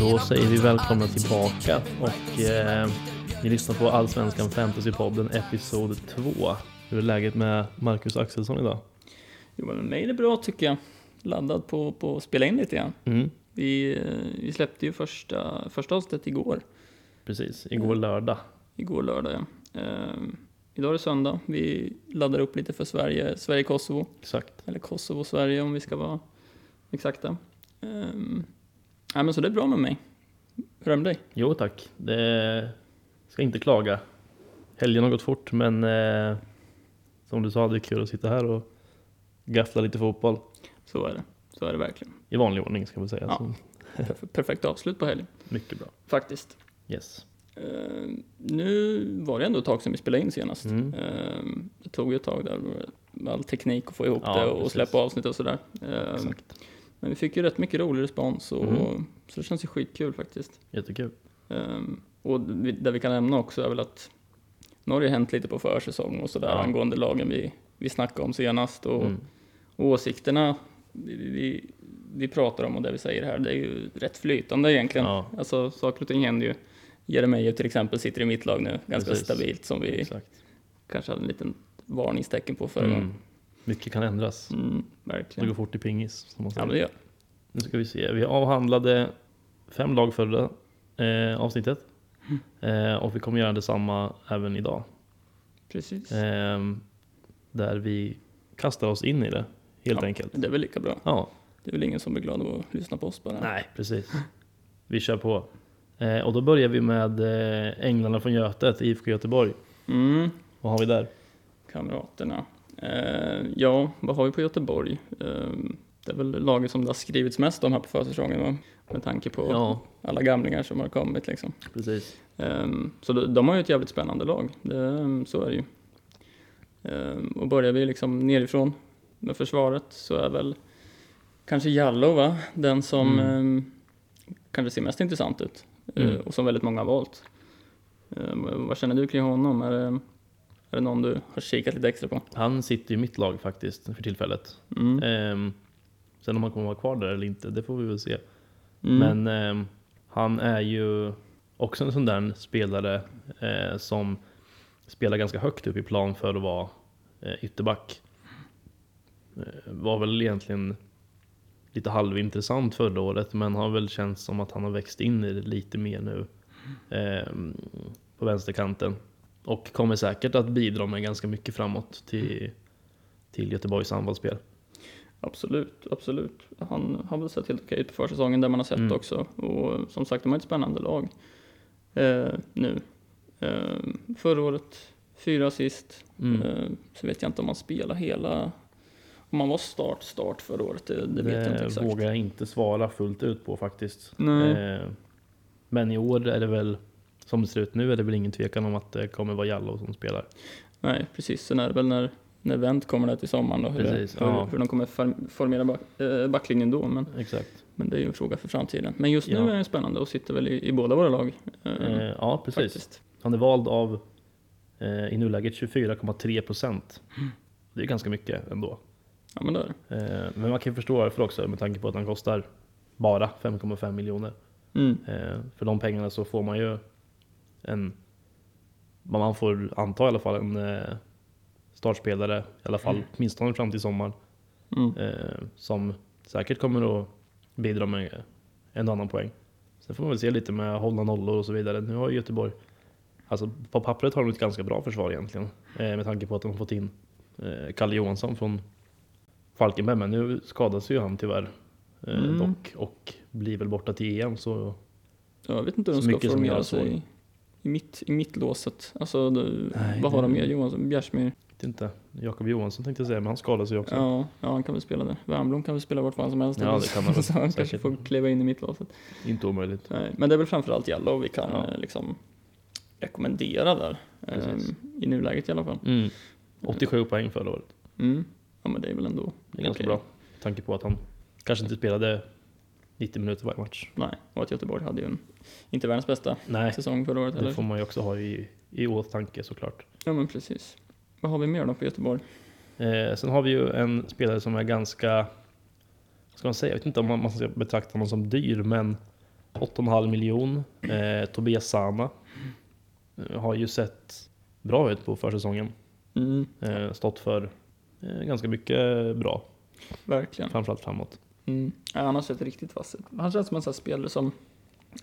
Då säger vi välkomna tillbaka och eh, ni lyssnar på Allsvenskan Fantasypodden Episod 2. Hur är läget med Marcus Axelsson idag? Jo, men med mig är det bra tycker jag. Laddad på, på att spela in lite grann. Mm, Vi, eh, vi släppte ju första, första avsnittet igår. precis, igår lördag. Igår lördag, ja. Ehm, idag är det söndag. Vi laddar upp lite för Sverige, Sverige-Kosovo. Exakt. Eller Kosovo-Sverige om vi ska vara exakta. Um, ja, men så det är bra med mig. Hur är det med dig? Jo tack, det ska inte klaga. Helgen har gått fort men eh, som du sa, det är kul att sitta här och gaffla lite fotboll. Så är det. Så är det verkligen. I vanlig ordning ska vi säga. Ja. Perfekt avslut på helgen. mycket bra. Faktiskt. Yes. Ehm, nu var det ändå ett tag sedan vi spelade in senast. Mm. Ehm, det tog ju ett tag där med all teknik att få ihop Ja, det och precis. släppa avsnitt och sådär. Ehm, Exakt. Men vi fick ju rätt mycket rolig respons och Mm. så det känns ju skitkul faktiskt. Jättekul. Ehm, och det vi kan nämna också är väl att nu har det hänt lite på försäsong och sådär Ja. angående lagen vi, vi snackade om senast och, Mm. och åsikterna vi, vi, vi pratar om och det vi säger här, det är ju rätt flytande egentligen. Ja, Alltså saker och ting händer ju. Jeremejeff till exempel sitter i mitt lag nu, ganska Precis. stabilt som vi exakt. kanske hade en liten varningstecken på förra gången. Mm. Mycket kan ändras. Mm, Det verkligen. går fort i pingis. Som man Ja, säger. men det gör Nu ska vi se. Vi avhandlade fem lag förra eh, avsnittet. Eh, och vi kommer göra detsamma även idag. Precis. Eh, där vi kastar oss in i det, helt Ja. enkelt. Det är väl lika bra. Ja, Det är väl ingen som blir glad av att lyssna på oss bara. nej, precis. Vi kör på. Eh, och då börjar vi med eh, Änglarna från Götet, IFK Göteborg. Mm, Vad har vi där? kamraterna. Eh, ja, vad har vi på Göteborg? Eh, det är väl laget som det har skrivits mest om här på försäsongen va? Med tanke på Ja, alla gamlingar som har kommit liksom. precis. Ehm, så de, har ju ett jävligt spännande lag, det, så är det ju. Ehm, och börjar vi liksom nerifrån med försvaret så är väl kanske Jallow va, den som Mm. ehm, kanske ser mest intressant ut eh, Mm. och som väldigt många har valt. Ehm, vad känner du kring honom? Är det, är det någon du har kikat lite extra på? Han sitter i mitt lag faktiskt för tillfället. Mm. Eh, sen om han kommer vara kvar där eller inte, det får vi väl se. Mm. Men ehm, han är ju också en sån där spelare eh, som spelar ganska högt upp i plan för att vara eh, ytterback. Eh, var väl egentligen lite halvintressant förra året men har väl känts som att han har växt in i det lite mer nu ehm, på vänsterkanten. Och kommer säkert att bidra med ganska mycket framåt till, till Göteborgs anfallsspel. Absolut, absolut. Han har väl sett helt okej ut på försäsongen där man har sett Mm. också. Och som sagt, de har ett spännande lag eh, nu. Eh, förra året, fyra assist. Mm. Eh, så vet jag inte om man spelar hela, om man var start, start förra året, det, det vet jag inte exakt. vågar jag inte svara fullt ut på faktiskt. Nej. Eh, men i år är det väl, som det ser ut nu, är det väl ingen tvekan om att det kommer vara Jallow som spelar. Nej, precis. Sen är det väl när, när Wendt kommer där till sommaren då, hur, det- Precis, hur, ja. hur de kommer form- formera back, eh, backlinjen då. Men, Exakt. men det är ju en fråga för framtiden. Men just nu Ja. är det spännande och sitter väl i, i båda våra lag. Eh, ja, precis. faktiskt. Han är vald av eh, i nuläget 24,3 procent. Mm. Det är ganska mycket ändå. Ja, men det är det. Eh, men man kan ju förstå varför också med tanke på att han kostar bara 5,5 miljoner. Mm. För de pengarna så får man ju en, vad man får anta i alla fall, en eh, startspelare, i alla fall åtminstone fram till sommaren, Mm. eh, som säkert kommer att bidra med en annan poäng. Sen får man väl se lite med hålla nollor och så vidare. Nu har ju Göteborg, alltså på pappret har de ett ganska bra försvar egentligen, eh, med tanke på att de har fått in eh, Kalle Johansson från Falkenberg, men nu skadas ju han tyvärr eh, Mm. dock och blir väl borta till EM så Jag vet inte hur de ska formera sig i, mitt, i mittlåset. Alltså, det, Nej, vad har de det- mer? Johansson, Bjärsmyr? vet inte. Jakob Johansson tänkte jag säga, men han skadas ju också. Ja, ja, han kan väl spela där. Värmblom kan väl spela vart fan som helst. Ja, det kan han väl. Så han kanske får kliva in i mittlåset. Inte omöjligt. Nej, men det är väl framförallt Jallow vi kan Ja. eh, liksom rekommendera där. Precis. Eh, I nuläget i alla fall. Mm. 87 poäng förra året. Mm. Ja, men det är väl ändå Det är ganska okej. bra. Med tanke på att han kanske inte spelade 90 minuter varje match. Nej, och att Göteborg hade ju en, inte världens bästa Nej, säsong förra året det heller. får man ju också ha i, i åtanke såklart. Ja, men precis. Vad har vi mer då på Göteborg? Eh, sen har vi ju en spelare som är ganska, vad ska man säga, jag vet inte om man, man ska betrakta honom som dyr, men 8,5 miljon. Eh, Tobias Sana eh, har ju sett bra ut på försäsongen. Mm, Eh, stått för eh, ganska mycket bra, verkligen. framförallt framåt. Mm. Ja, han har sett riktigt vass ut. Han känns som en sån spelare som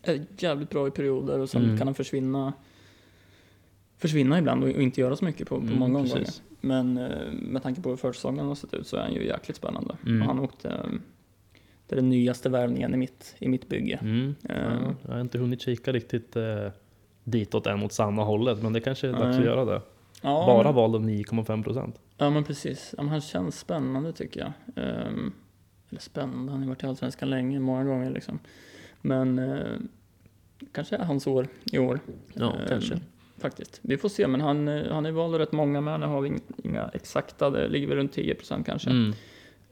är jävligt bra i perioder och sen Mm. kan han försvinna försvinna ibland och och inte göra så mycket på, på Mm, många omgångar. precis. Men eh, med tanke på hur försäsongen har sett ut så är han ju jäkligt spännande. Mm. Och han åkte eh, det är den nyaste värvningen i mitt, i mitt bygge. Mm. Ja, jag har inte hunnit kika riktigt eh, ditåt än mot samma hållet, men det kanske är dags Nej. att göra det. ja, Bara men, vald av 9,5 procent. Ja men precis. Ja, men han känns spännande tycker jag. Ehm, eller spännande, han har ju varit i Allsvenskan länge, många gånger liksom. Men eh, kanske är hans år i år. Ja, Ehm, kanske. Faktiskt. Vi får se, men han, eh, han är vald rätt många med. Nu har vi inga, exakta, det ligger väl runt 10 procent kanske. Mm.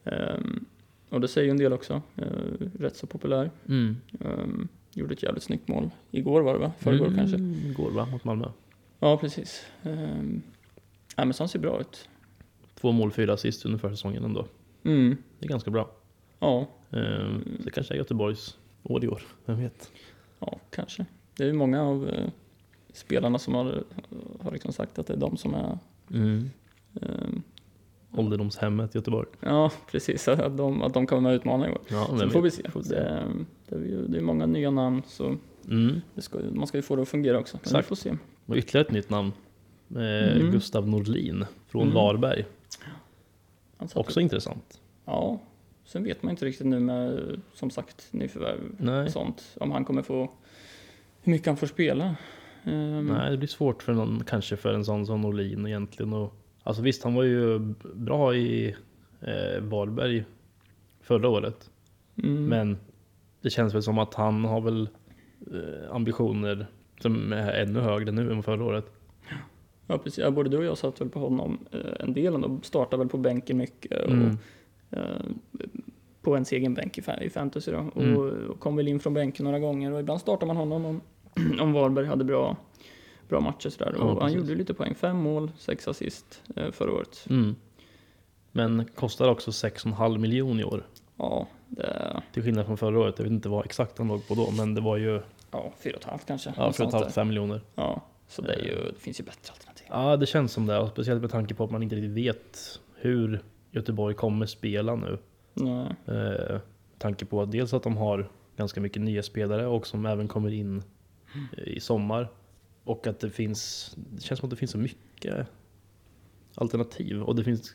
Ehm, och det säger ju en del också. Ehm, rätt så populär. Mm. Ehm, gjorde ett jävligt snyggt mål. Igår var det va? Förrgår mm. kanske? Igår va, mot Malmö. Ja, precis. Um, ja, men så han ser bra ut. Två mål, fyra assist under försäsongen ändå. Mm. Det är ganska bra. Ja, Eh, så det kanske är Göteborgs år i år, vem vet? Ja, kanske. Det är ju många av eh, spelarna som har, har liksom sagt att det är de som är... Mm. ehm, Ålderdomshemmet Göteborg. ja, precis. Att de, att de kan vara med och utmana i år. Ja, Så får vi se. Får se. Det, det, är ju, det är många nya namn så Mm. ska, man ska ju få det att fungera också. Men vi Exakt. får se. Och ytterligare ett nytt namn. Eh, Mm. Gustav Norlin från Mm. Varberg. Också intressant. Ja, sen vet man inte riktigt nu med som sagt nyförvärv Nej. och sånt. Om han kommer få hur mycket han får spela. Ehm, Nej, det blir svårt för någon, kanske för en sån som Norlin egentligen. Och, alltså visst, han var ju bra i eh, Varberg förra året. mm, Men det känns väl som att han har väl eh, ambitioner som är ännu högre nu än förra året. Ja, precis. Ja, både du och jag satt väl på honom eh, en del ändå. Startade väl på bänken mycket. Och, Mm. Eh, på ens egen bänk i, fa- i fantasy då. Mm. Och, och kom väl in från bänken några gånger. Och ibland startar man honom om, om Varberg hade bra, bra matcher sådär. Ja, Och han gjorde lite poäng. Fem mål, sex assist eh, förra året. Mm. Men kostar också 6,5 miljoner i år. Ja, det, Till skillnad från förra året. Jag vet inte vad exakt han låg på då, men det var ju ja, fyra och ett halvt kanske. ja, Något sånt där. 4,5 miljoner. Ja, så det, ju, det finns ju bättre alternativ. Ja, det känns som det. Och speciellt med tanke på att man inte riktigt vet hur Göteborg kommer spela nu. Nej. Eh, tanke på att dels att de har ganska mycket nya spelare och som även kommer in eh, i sommar. Och att det finns, det känns som att det finns så mycket alternativ. Och det finns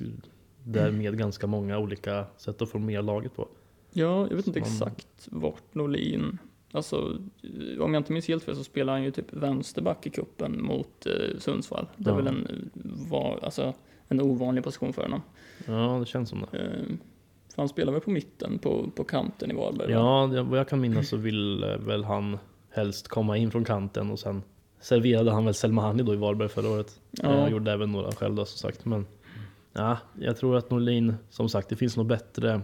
därmed ganska många olika sätt att formera laget på. Ja, jag vet inte Man- exakt vart Norlin... Alltså, eh, om jag inte minns helt fel så spelar han ju typ vänsterback i kuppen mot eh, Sundsvall. Det är Ja. väl en, eh, var, alltså, en ovanlig position för honom. Ja, det känns som det. Eh, för han spelar väl på mitten, på, på kanten i Varberg? va? Ja, vad jag kan minnas så vill eh, väl han helst komma in från kanten och sen serverade han väl Selmani då i Varberg förra året. Ja. Jag gjorde även några själv då som sagt. Men ja, jag tror att Norlin, som sagt, det finns nog bättre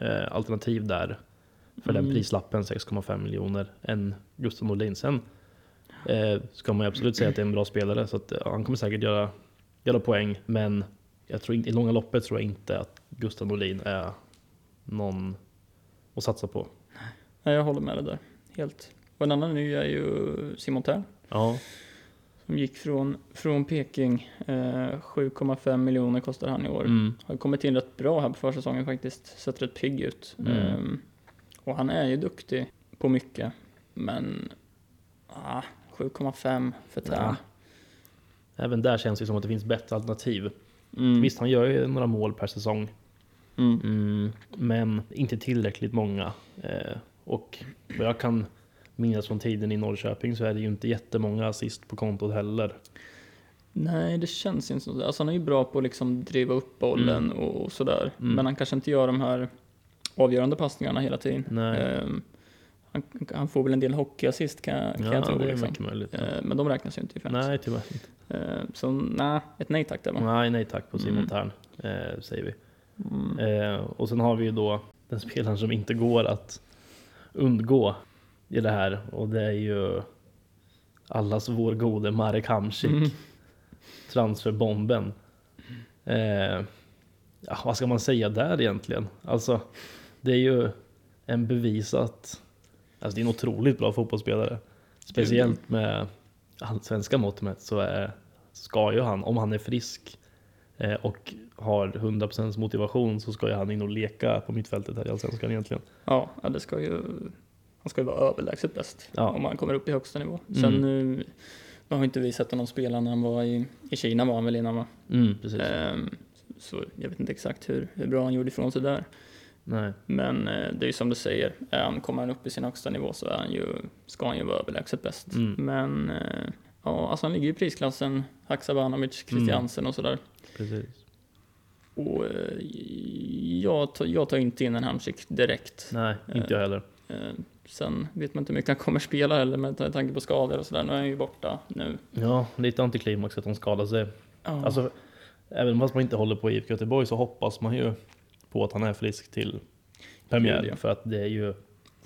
eh, alternativ där för den Mm. prislappen, 6,5 miljoner, än Gustav Norlin. Sen eh, ska man ju absolut säga att det är en bra spelare så att, ja, han kommer säkert göra, göra poäng. Men jag tror inte, i långa loppet tror jag inte att Gustav Norlin är någon att satsa på. Nej, jag håller med dig där. Helt. Och en annan ny är ju Simon Tern. Ja, Som gick från, från Peking. Eh, 7,5 miljoner kostar han i år. mm, Har kommit in rätt bra här på försäsongen faktiskt. Sett rätt pigg ut. Mm. Ehm, och han är ju duktig på mycket. Men ah, 7,5 för Tern. Ja. Även där känns det som att det finns bättre alternativ. Mm. Visst, han gör ju några mål per säsong, Mm. mm, men inte tillräckligt många. Eh, och vad jag kan minnas från tiden i Norrköping så är det ju inte jättemånga assist på kontot heller. Nej, det känns inte så. Alltså han är ju bra på att liksom driva upp bollen Mm. och, sådär. Mm. Men han kanske inte gör de här avgörande passningarna hela tiden. Nej. Ehm, han, han får väl en del hockeyassist kan, jag- kan ja, jag tro. det är Liksom. mycket möjligt. Ja. Ehm, men de räknas ju inte i fantasy. Nej, tyvärr inte. Ehm, så nej, ett nej tack där va? Nej, nej tack på Simon Mm. Tern, eh, säger vi. Mm. Eh, och sen har vi ju då den spelaren som inte går att undgå i det här och det är ju allas vår gode Marek Hamsik, Mm. transferbomben. Eh, ja, vad ska man säga där egentligen? Alltså, det är ju en bevisat, alltså det är en otroligt bra fotbollsspelare. Speciellt med allsvenska mått mätt så är, ska ju han, om han är frisk eh, och har 100% motivation så ska ju han in och leka på mittfältet här i allsvenskan egentligen. Ja, det ska ju, han ska ju vara överlägset bäst Ja. om han kommer upp i högsta nivå. Mm. Sen nu, nu har inte vi sett honom spela när han var i, i Kina var han väl innan va? Mm, precis. Ehm, så jag vet inte exakt hur, hur bra han gjorde ifrån sig där. Nej. Men eh, det är ju som du säger, han, kommer han upp i sin högsta nivå så är han ju, ska han ju vara överlägset bäst. Mm. Men eh, ja, alltså han ligger i prisklassen Haksabanovic, Christiansen och sådär. Precis. Och eh, jag, tar, jag tar inte in en Hamsik direkt. Nej, inte jag heller. Eh, sen vet man inte hur mycket han kommer spela heller med tanke på skador och sådär. Nu är han ju borta nu. Ja, lite antiklimax att de skadar sig. Ja. Alltså, även fast man inte håller på IFK Göteborg så hoppas man ju på att han är frisk till premiär. Gud, ja. För att det är ju...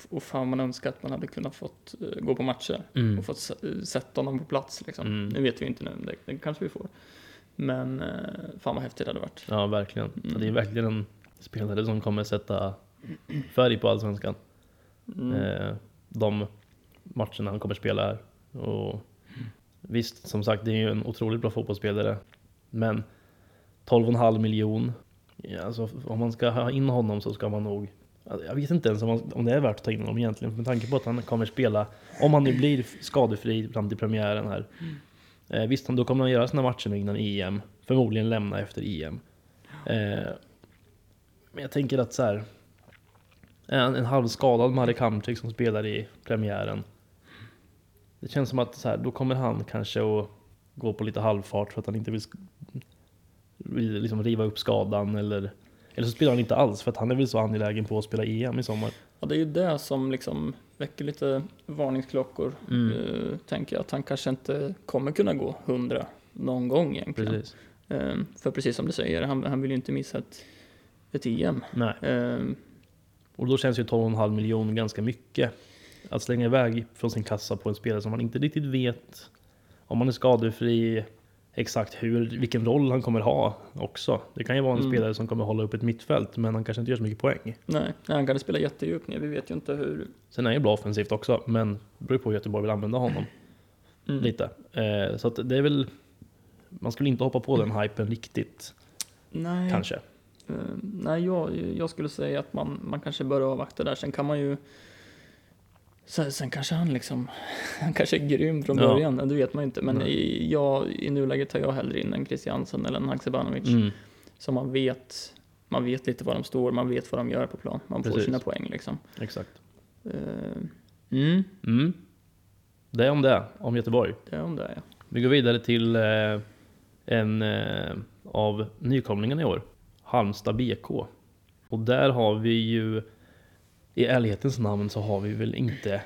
och fan man önskar att man hade kunnat fått eh, gå på matcher Mm. och fått se- sätta honom på plats liksom. Mm. Nu vet vi inte nu, det, det kanske vi får. Men eh, fan vad häftigt det hade varit. Ja, verkligen. Mm. Det är verkligen en spelare som kommer sätta färg på allsvenskan. Mm. Eh, de matcherna han kommer spela här. Och visst, som sagt, det är ju en otroligt bra fotbollsspelare. Men 12,5 miljon. Ja, alltså, om man ska ha in honom så ska man nog alltså, jag vet inte ens om, man, om det är värt att ta in honom egentligen med tanke på att han kommer spela, om han nu blir skadefri fram till premiären här. Eh, visst, då kommer han göra sina matcher nu innan EM, förmodligen lämna efter EM. Eh, men jag tänker att så här, en, en halvskadad Marek Hamsik som spelar i premiären. Det känns som att så här, då kommer han kanske att gå på lite halvfart för att han inte vill, vill liksom riva upp skadan eller eller så spelar han inte alls för att han är väl så angelägen på att spela EM i sommar. Ja, det är ju det som liksom väcker lite varningsklockor. Mm. Eh, tänker jag att han kanske inte kommer kunna gå 100 någon gång egentligen. Precis. Eh, för precis som du säger, han, han vill ju inte missa ett, ett EM. Nej. Eh, Och då känns ju 12,5 miljoner ganska mycket. Att slänga iväg från sin kassa på en spelare som man inte riktigt vet om han är skadefri, exakt hur, vilken roll han kommer ha också. Det kan ju vara en Mm. spelare som kommer hålla upp ett mittfält, men han kanske inte gör så mycket poäng. nej, han kan spela jättedjupt ner. Vi vet ju inte hur... Sen är han ju bra offensivt också, men det beror på hur Göteborg vill använda honom Mm. lite. Eh, så det är väl, man skulle inte hoppa på den hypen riktigt, Nej, kanske. Eh, nej, jag, jag skulle säga att man, man kanske bör avvakta där. Sen kan man ju... Sen, sen kanske han liksom... Han kanske är grym från Ja. början, det vet man inte. Men i, jag, i nuläget tar jag hellre in en Christiansen eller en Haksabanovic. Mm. Så man vet, man vet lite var de står, man vet vad de gör på plan. Man får Precis. sina poäng liksom. Exakt. Eh, mm, Mm. Det är om det, om Göteborg. det är om det ja. Vi går vidare till eh, en eh, av nykomlingarna i år, Halmstad BK. Och där har vi ju, i ärlighetens namn så har vi väl inte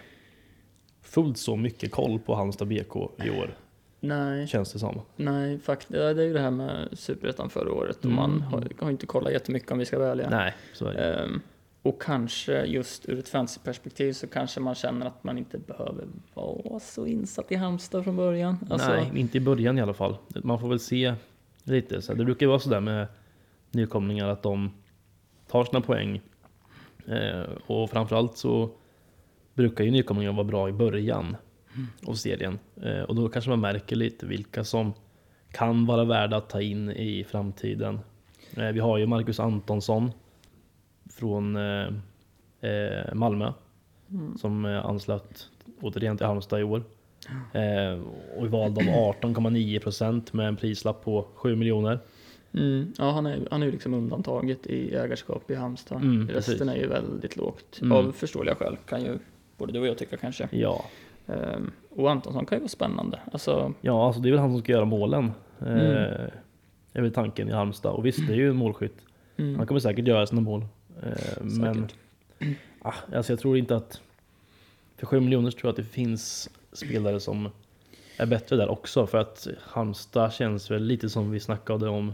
fullt så mycket koll på Halmstad BK i år, Nej, känns det som. nej, fakt, det är ju det här med Superettan förra året. Och Mm. man har, har inte kollat jättemycket om vi ska välja. Nej, så är det. Ehm, och kanske just ur ett fantasyperspektiv så kanske man känner att man inte behöver vara så insatt i Halmstad från början. Alltså, Nej, inte i början i alla fall. Man får väl se lite. Så det brukar vara sådär med nykomlingar att de tar sina poäng. Eh, och framförallt så brukar ju nykomlingar vara bra i början av serien. Eh, och då kanske man märker lite vilka som kan vara värda att ta in i framtiden. Eh, vi har ju Marcus Antonsson från Malmö som eh, anslöt återigen till Halmstad i år. Eh, och är vald av 18,9% med en prislapp på 7 miljoner. Mm, ja, han är, han är ju liksom undantaget i ägarskap i Halmstad. Mm, Resten precis. är ju väldigt lågt. Mm. Av förståeliga skäl kan ju både du och jag tycka kanske. Ja, Ehm, och Antonsson kan ju vara spännande. Alltså, ja alltså det är väl han som ska göra målen. Mm. är väl tanken i Halmstad. Och visst, det är ju en målskytt. mm, Han kommer säkert göra sina mål. Eh, men ah, alltså jag tror inte att... För 7 miljoner tror jag att det finns spelare som är bättre där också. För att Halmstad känns väl lite som vi snackade om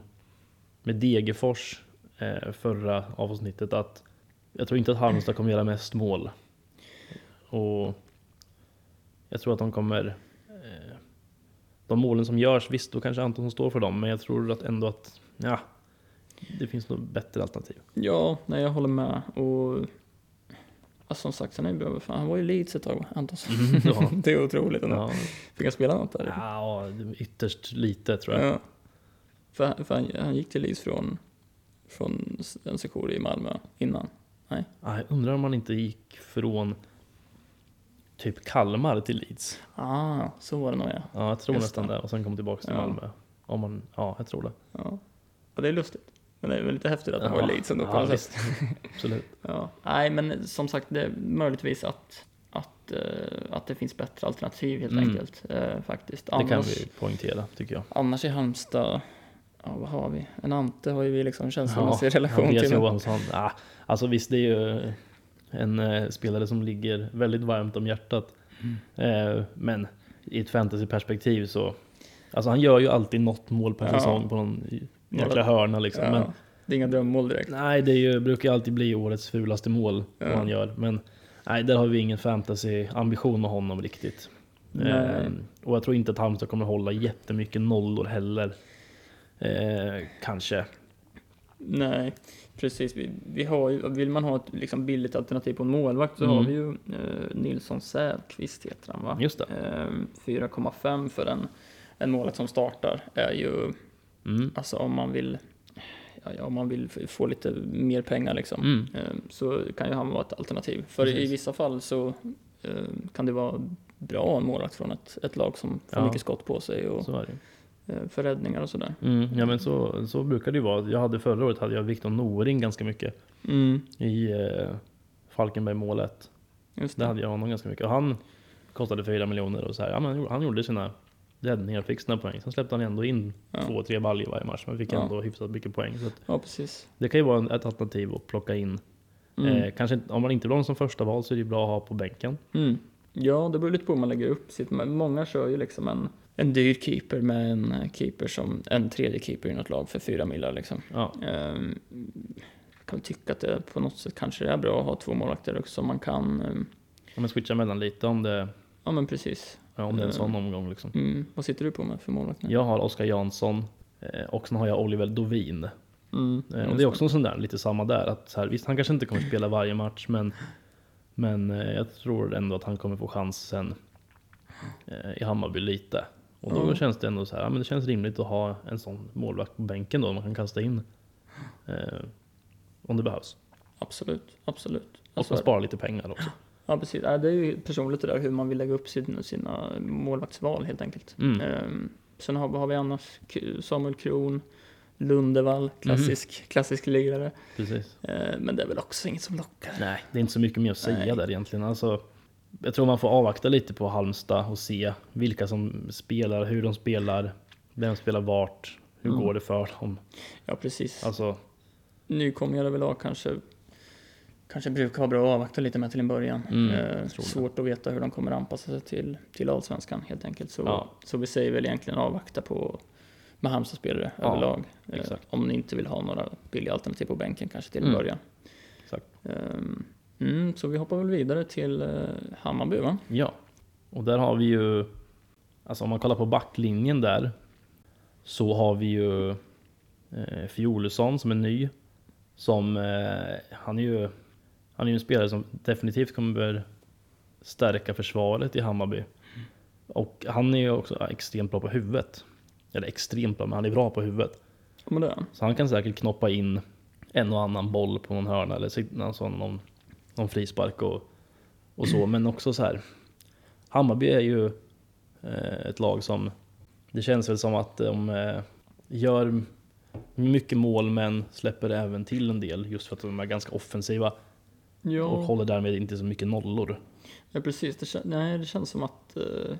med Degerfors eh, förra avsnittet. Att jag tror inte att Halmstad kommer göra mest mål. Och jag tror att de kommer... Eh, de målen som görs, visst då kanske Antonsson står för dem. Men jag tror att ändå att... Ja, det finns nog bättre alternativ. Ja, nej jag håller med. Och ja, som sagt, han är bra. Fan, han var ju Leeds ett tag? Antonsson. Mm, ja. det är otroligt ändå. Ja, Fick han spela något där? ja, ytterst lite tror jag. Ja. För, för han, han gick till Leeds från, från en sektion i Malmö innan. Ja, jag undrar om han inte gick från typ Kalmar till Leeds. Ah, så var det nog ja. Ja, jag tror Just nästan det. Och sen kom tillbaka till Ja. Malmö. Om man, ja, jag tror det. ja. Ja, det är lustigt. Men det är väl lite häftigt att han var i Leeds ändå på ja, något sätt. visst. Absolut. Ja. Nej, men som sagt, det är möjligtvis att, att, eh, att det finns bättre alternativ helt Mm. enkelt. eh, faktiskt. Det kan Annars, vi poängtera tycker jag. annars i Halmstad, ja vad har vi? En Ante har ju vi liksom känslomässig relation Andreas till. Johansson. Ah, alltså visst, det är ju en eh, spelare som ligger väldigt varmt om hjärtat. Mm. Eh, men i ett fantasyperspektiv så, alltså han gör ju alltid något mål per Ja. säsong på någon jäkla Ja. hörna liksom. Ja, Men det är inga drömmål direkt. nej, det ju, brukar alltid bli årets fulaste mål Ja. vad han gör. Men nej, där har vi ingen fantasy-ambition med honom riktigt. Eh, och jag tror inte att Halmstad kommer hålla jättemycket nollor heller. Eh, kanske. Nej, precis. Vi, vi har ju, vill man ha ett liksom billigt alternativ på en målvakt så Mm. har vi ju eh, Nilsson Säfqvist heter han va? Just det. Eh, 4,5 för en, en målvakt som startar är ju, Mm. alltså om man vill Ja, om man vill få lite mer pengar liksom, Mm. eh, så kan ju han vara ett alternativ. För i Precis. vissa fall så eh, kan det vara bra att ha en målvakt från ett, ett lag som får Ja. mycket skott på sig och Eh, för räddningar och sådär. Mm, ja men så, så brukar det ju vara. Jag hade förra året hade jag Viktor Noring ganska mycket Mm, i eh, Falkenberg-målet. just Där det. hade jag honom ganska mycket. Och han kostade fyra miljoner och så här, ja, men han gjorde- sina räddningar, fick sina poäng. Sen släppte han ändå in Ja. två, tre baljor varje match, men fick Ja. ändå hyfsat mycket poäng. Så Ja, precis. det kan ju vara ett alternativ att plocka in. Mm. Eh, kanske om man inte vill ha som första val så är det bra att ha på bänken. Mm. Ja, det beror lite på hur man lägger upp sitt. Många kör ju liksom en, en dyr keeper med en keeper som en tredje keeper i något lag för fyra millar liksom. Ja, Ehm, jag kan tycka att det på något sätt kanske är bra att ha två målvakter också. Man kan, ehm, om man switchar mellan lite om det, ja men precis. ja, om det är en sån omgång liksom. Mm. Vad sitter du på med för målvakt nu? Jag har Oskar Jansson eh, och sen har jag Oliver Dovin. Mm. Eh, Och det är också en sån där, lite samma där. Att så här, visst, han kanske inte kommer spela varje match, men, men eh, jag tror ändå att han kommer få chansen i Hammarby lite. Och då Ja. känns det ändå så här, ja, men det känns rimligt att ha en sån målvakt på bänken då, man kan kasta in eh, om det behövs. Absolut, absolut. Och man sparar lite pengar också. ja, precis. Ja, det är ju personligt det där hur man vill lägga upp sin, sina målvaktsval helt enkelt. Mm. Ehm, sen har, har vi annars? Samuel Kron, Lundevall, klassisk, klassisk lirare. Precis. Ehm, men det är väl också inget som lockar. Nej, det är inte så mycket mer att säga Nej. där egentligen. Alltså, jag tror man får avvakta lite på Halmstad och se vilka som spelar, hur de spelar, vem spelar vart, hur Mm. går det för dem. Ja, precis. Alltså, Nykomlingar överlag kanske, kanske brukar vara bra att avvakta lite med till en början. Mm, det. svårt att veta hur de kommer anpassa sig till, till allsvenskan helt enkelt. Så, Ja. så vi säger väl egentligen avvakta på med Halmstad-spelare Ja, överlag. Exakt. om ni inte vill ha några billiga alternativ på bänken kanske till en Mm. början. exakt. Ehm, mm, så vi hoppar väl vidare till eh, Hammarby va? Ja, och där har vi ju, alltså om man kollar på backlinjen där, så har vi ju eh, Fjolesson som är ny, som, eh, han är ju, han är ju en spelare som definitivt kommer stärka försvaret i Hammarby. Och han är ju också extremt bra på huvudet. Eller extremt bra, men han är bra på huvudet. Ja. Så han kan säkert knoppa in en och annan boll på någon hörna eller alltså någon, någon frispark och, och så. Men också så här. Hammarby är ju eh, ett lag som det känns väl som att de eh, gör mycket mål men släpper även till en del just för att de är ganska offensiva och Ja, håller därmed inte så mycket nollor. ja precis. Det, nej, det känns som att eh,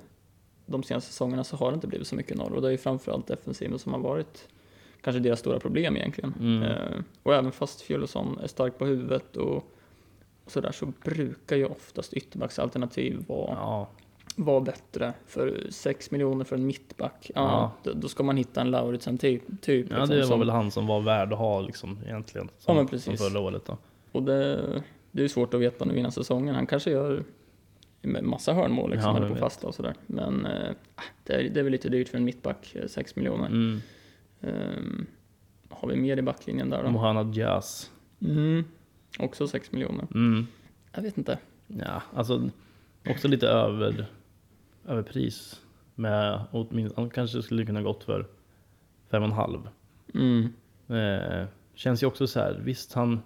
de senaste säsongerna så har det inte blivit så mycket och det är ju framförallt defensiven som har varit kanske deras stora problem egentligen. Mm. Eh, och även fast Fjolosson är stark på huvudet och, och sådär så brukar ju oftast ytterbacksalternativ vara, Ja, vara bättre. För 6 miljoner för en mittback, ja, Ja. Då, ska man hitta en Lauritsen typ. typ ja liksom, det var som- väl han som var värd att ha liksom egentligen. Ja, Som, men som precis. förra året då. Och det, det är svårt att veta nu innan säsongen. Han kanske gör massa hörnmål liksom, Ja, på fasta och sådär. Men eh, det, är, det är väl lite dyrt för en mittback, 6 miljoner. Mm. Ehm, har vi mer i backlinjen där då? Mohana Diaz. Mm. Också 6 miljoner. Mm. Jag vet inte. Ja, alltså också lite över, överpris. Med åtminstone, han kanske skulle kunna gått för fem och en halv. Mm. Eh, känns ju också så här, visst han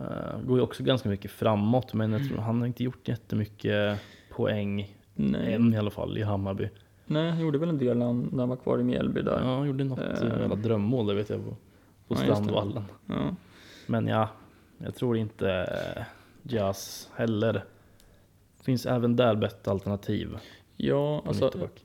eh, går ju också ganska mycket framåt men jag tror han har inte gjort jättemycket poäng Nej. än i alla fall i Hammarby. Nej, han gjorde väl en del när han, när han var kvar i Mjällby där. Ja, han gjorde något Eh. jävla drömmål det vet jag på, på Ja. Strandvallen. Ja. Men ja, jag tror inte eh, Jazz heller. Finns även där bättre alternativ. Ja, alltså mittback.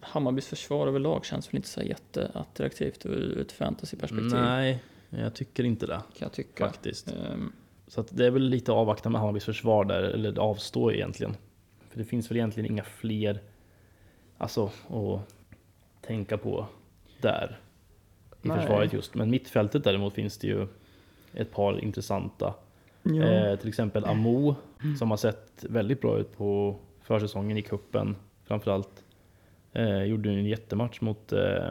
Hammarbys försvar överlag känns väl inte så jätteattraktivt ur ett fantasyperspektiv. Nej, jag tycker inte det Kan jag tycka. faktiskt. Ehm, Så att det är väl lite avvakta med Hammarbys försvar där, eller avstå egentligen. För det finns väl egentligen inga fler alltså, att tänka på där i Nej. försvaret just. Men mittfältet däremot finns det ju ett par intressanta. ja. Eh, till exempel Amo som har sett väldigt bra ut på försäsongen i kuppen framförallt. Eh, gjorde en jättematch mot eh,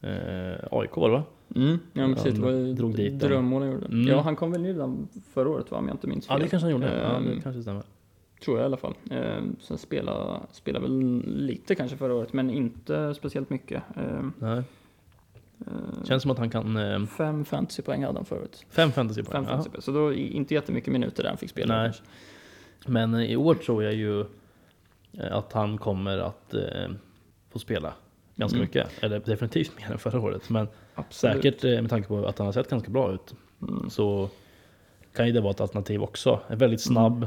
eh, AIK var det va? Mm, ja men precis, det var drog dit drömmål han gjorde. Mm. Ja, han kom väl ner redan förra året va, om jag inte minns Ja det kanske han gjorde. Ja, Ehm, det kanske stämmer. Tror jag i alla fall. Ehm, sen spelade, spelade väl lite kanske förra året, men inte speciellt mycket. Ehm, Nej. Ehm, Känns som att han kan eh, Fem fantasypoäng hade han förut. fem fantasypoäng. Fem Ja. fantasypoäng. Så då i- inte jättemycket minuter där han fick spela. Nej. Men eh, i år tror jag ju eh, att han kommer att eh, få spela ganska Mm. mycket. Eller definitivt mer än förra året. Men Absolut. säkert eh, med tanke på att han har sett ganska bra ut. Mm. Så kan ju det vara ett alternativ också. Är väldigt snabb,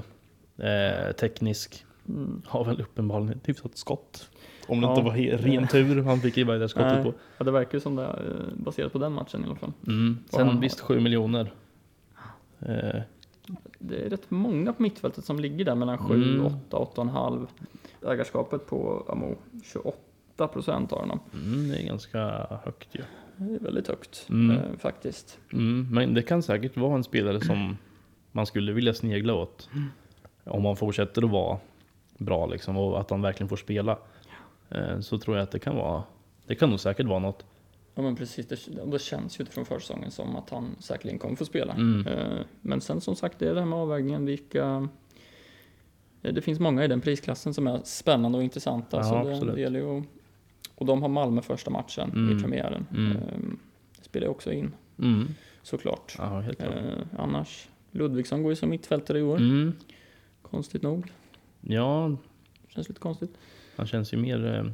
eh, teknisk. Mm. Har väl uppenbarligen ett hyfsat skott. Om det Ja. inte var ren tur han fick i det där skottet Nej. på. Ja, det verkar ju som det är eh, baserat på den matchen i alla fall. Mm. Han Sen har- visst 7 miljoner. Eh, Det är rätt många på mittfältet som ligger där mellan 7, Mm. 8, 8,5. Ägarskapet på Amo, 28 procent har honom. mm, det är ganska högt ju. Det är väldigt högt Mm. eh, faktiskt. Mm, men det kan säkert vara en spelare som man skulle vilja snegla åt. Om han fortsätter att vara bra liksom och att han verkligen får spela. Eh, så tror jag att det kan vara, det kan nog säkert vara något. Ja men precis, det, det känns ju utifrån försäsongen som att han säkerligen kommer få spela. Mm. Eh, Men sen som sagt, det är det här med avvägningen, vilka... eh, Det finns många i den prisklassen som är spännande och intressanta. Ja, så det, absolut. det gäller ju att, Och de har Malmö första matchen Mm. i premiären. Mm. Det spelar ju också in, Mm. såklart. Ja, helt klart. Eh, annars, Ludvigsson går ju som mittfältare i år, Mm. konstigt nog. Ja, Känns lite konstigt. Han känns ju mer eh,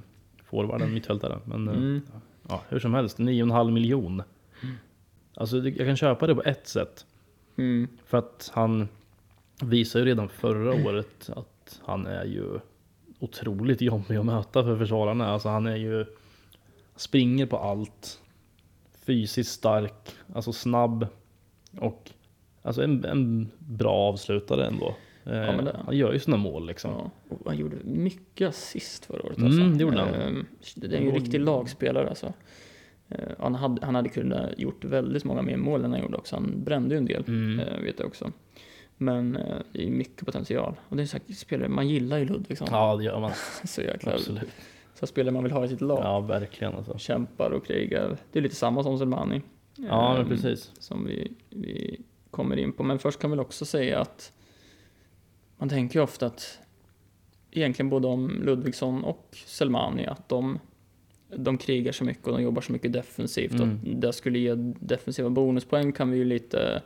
forward än mittfältare. Men eh, Mm. ja, hur som helst, 9,5 miljon. Alltså det- jag kan köpa det på ett sätt. Mm. För att han visar ju redan förra året att han är ju otroligt jobbig att möta för försvararna. Alltså han är ju springer på allt. Fysiskt stark, alltså snabb och alltså en, en bra avslutare ändå. Eh, men det- Han gör ju sina mål liksom. Ja, han gjorde mycket assist förra året. Mm, Alltså. det gjorde han. Ehm, Det är ju en riktig lagspelare alltså. Eh, Han hade, han hade kunnat gjort väldigt många mer mål än han gjorde också. Han brände ju en del, Mm. eh, vet jag också. Men det är mycket potential. Och det är sagt, spelare, man gillar ju Ludvigsson. Ja, det gör man. Så jäkla Absolut. Så spelare man vill ha i sitt lag. Ja, verkligen alltså. Kämpar och krigar. Det är lite samma som Selmani. Ja, Ehm, precis. Som vi, vi kommer in på. Men först kan vi också säga att man tänker ju ofta att egentligen både om Ludvigsson och Selmani att de, de krigar så mycket och de jobbar så mycket defensivt. Mm. Och det skulle ge defensiva bonuspoäng kan vi ju lite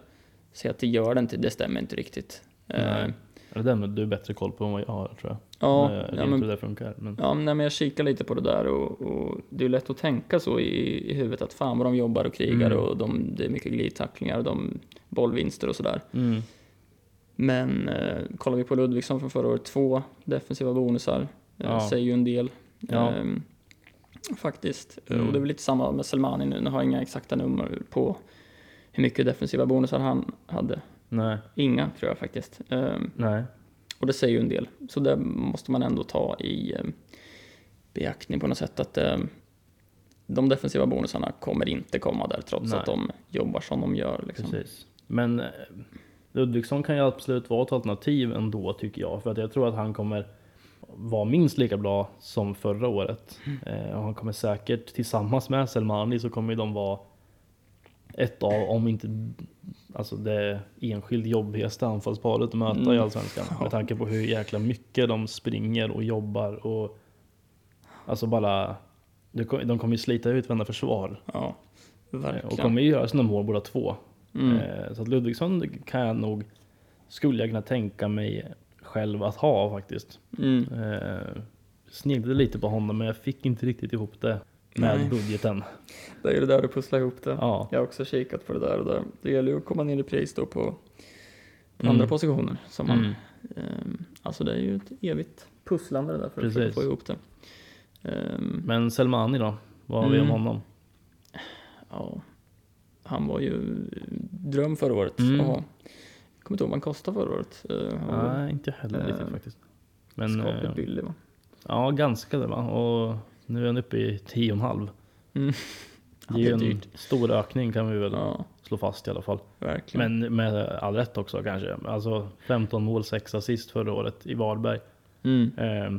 säga att det gör det inte. Det stämmer inte riktigt. Nej. Eh, Eller den du har bättre koll på än vad jag har tror jag. ja, jag vet ja, men hur det funkar. Men... Ja, nej, men jag kikar lite på det där och, och det är lätt att tänka så i, i huvudet att fan vad de jobbar och krigar Mm. och de, det är mycket glidtacklingar och de bollvinster och sådär. Mm. Men eh, kollar vi på Ludvigsson från förra året, två defensiva bonusar, eh, Ja. säger ju en del. Ja. Ehm, faktiskt. Eh, Mm. Och det är väl lite samma med Selmani nu, nu har jag inga exakta nummer på hur mycket defensiva bonusar han hade. Nej, Inga tror jag faktiskt. Ehm, nej. och det säger ju en del. Så det måste man ändå ta i eh, beaktning på något sätt. Att de defensiva bonusarna kommer inte komma där trots Nej. att de jobbar som de gör. Liksom. Precis. Men eh, Ludvigsson kan ju absolut vara ett alternativ ändå tycker jag. För att jag tror att han kommer, var minst lika bra som förra året. Eh, och han kommer säkert tillsammans med Selmani så kommer de vara ett av, om inte alltså det enskilt jobbigaste anfallsparet att möta Mm. i Allsvenskan. Med tanke på hur jäkla mycket de springer och jobbar och alltså bara de kommer de kommer ju slita ut varenda försvar. Ja, Eh, verkligen. Och kommer ju göra sina mål båda två. Mm. Eh, Så att Ludvigsson kan jag nog, skulle jag kunna tänka mig själv att ha faktiskt. Mm. Eh, Sneglade lite på honom men jag fick inte riktigt ihop det med Nej. budgeten. Det är ju det där du pusslar ihop det. Ja, Jag har också kikat på det där och det, det gäller ju att komma ner i pris då på, Mm. andra positioner. Som man, ehm, alltså det är ju ett evigt pusslande det där för att Precis. försöka få ihop det. Ehm, men Selmani då? Vad har vi om Mm. honom? ja, han var ju dröm förra året. Mm. Ja. Jag kommer inte ihåg vad han kostade förra året. Var Nej, inte heller Eh, riktigt faktiskt. Men skapligt eh, billig va? ja, ganska det va. Och nu är han uppe i 10,5. Mm. Ja, Det är ju en dyrt. stor ökning kan vi väl Ja, slå fast i alla fall. verkligen. Men med all rätt också kanske. Alltså 15 mål, 6 assist förra året i Varberg. Mm. Eh,